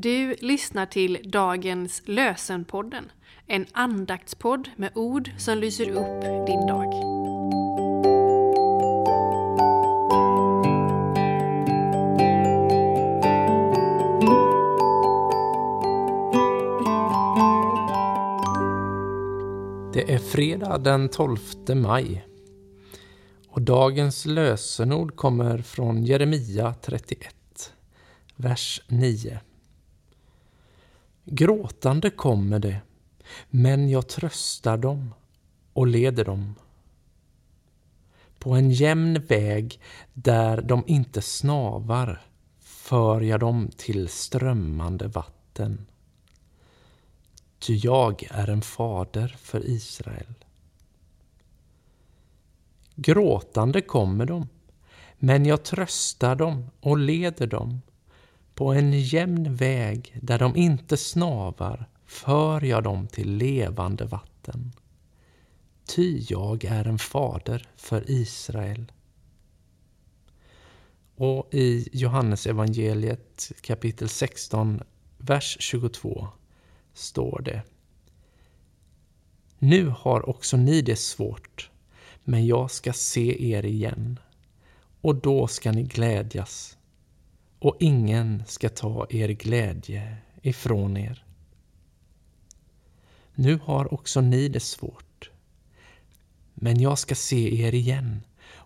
Du lyssnar till dagens Lösenpodden, en andaktspodd med ord som lyser upp din dag. Det är fredag den 12 maj och dagens lösenord kommer från Jeremia 31, vers 9. Gråtande kommer det, men jag tröstar dem och leder dem på en jämn väg där de inte snavar för jag dem till strömmande vatten. Ty jag är en fader för Israel. Gråtande kommer de, men jag tröstar dem och leder dem på en jämn väg där de inte snavar för jag dem till levande vatten. Ty jag är en fader för Israel. Och i Johannes evangeliet kapitel 16, vers 22 står det. Nu har också ni det svårt, men jag ska se er igen, och då ska ni glädjas, och ingen ska ta er glädje ifrån er. Nu har också ni det svårt, men jag ska se er igen,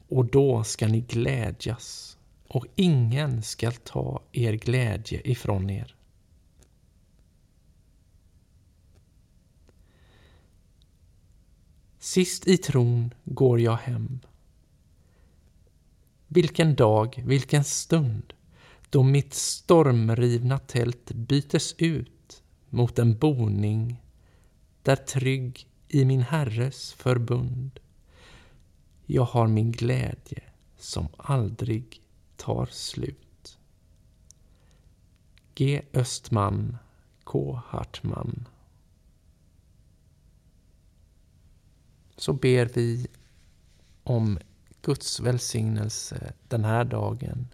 och då ska ni glädjas, och ingen ska ta er glädje ifrån er. Sist i tron går jag hem. Vilken dag, vilken stund, då mitt stormrivna tält bytes ut mot en boning där trygg i min Herres förbund jag har min glädje som aldrig tar slut. G. Östman K. Hartman så ber vi om Guds välsignelse den här dagen.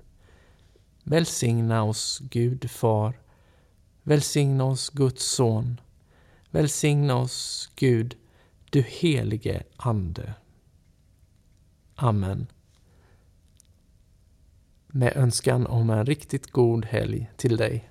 Välsigna oss Gud Far. Välsigna oss Guds Son. Välsigna oss Gud, du helige Ande. Amen. Med önskan om en riktigt god helg till dig.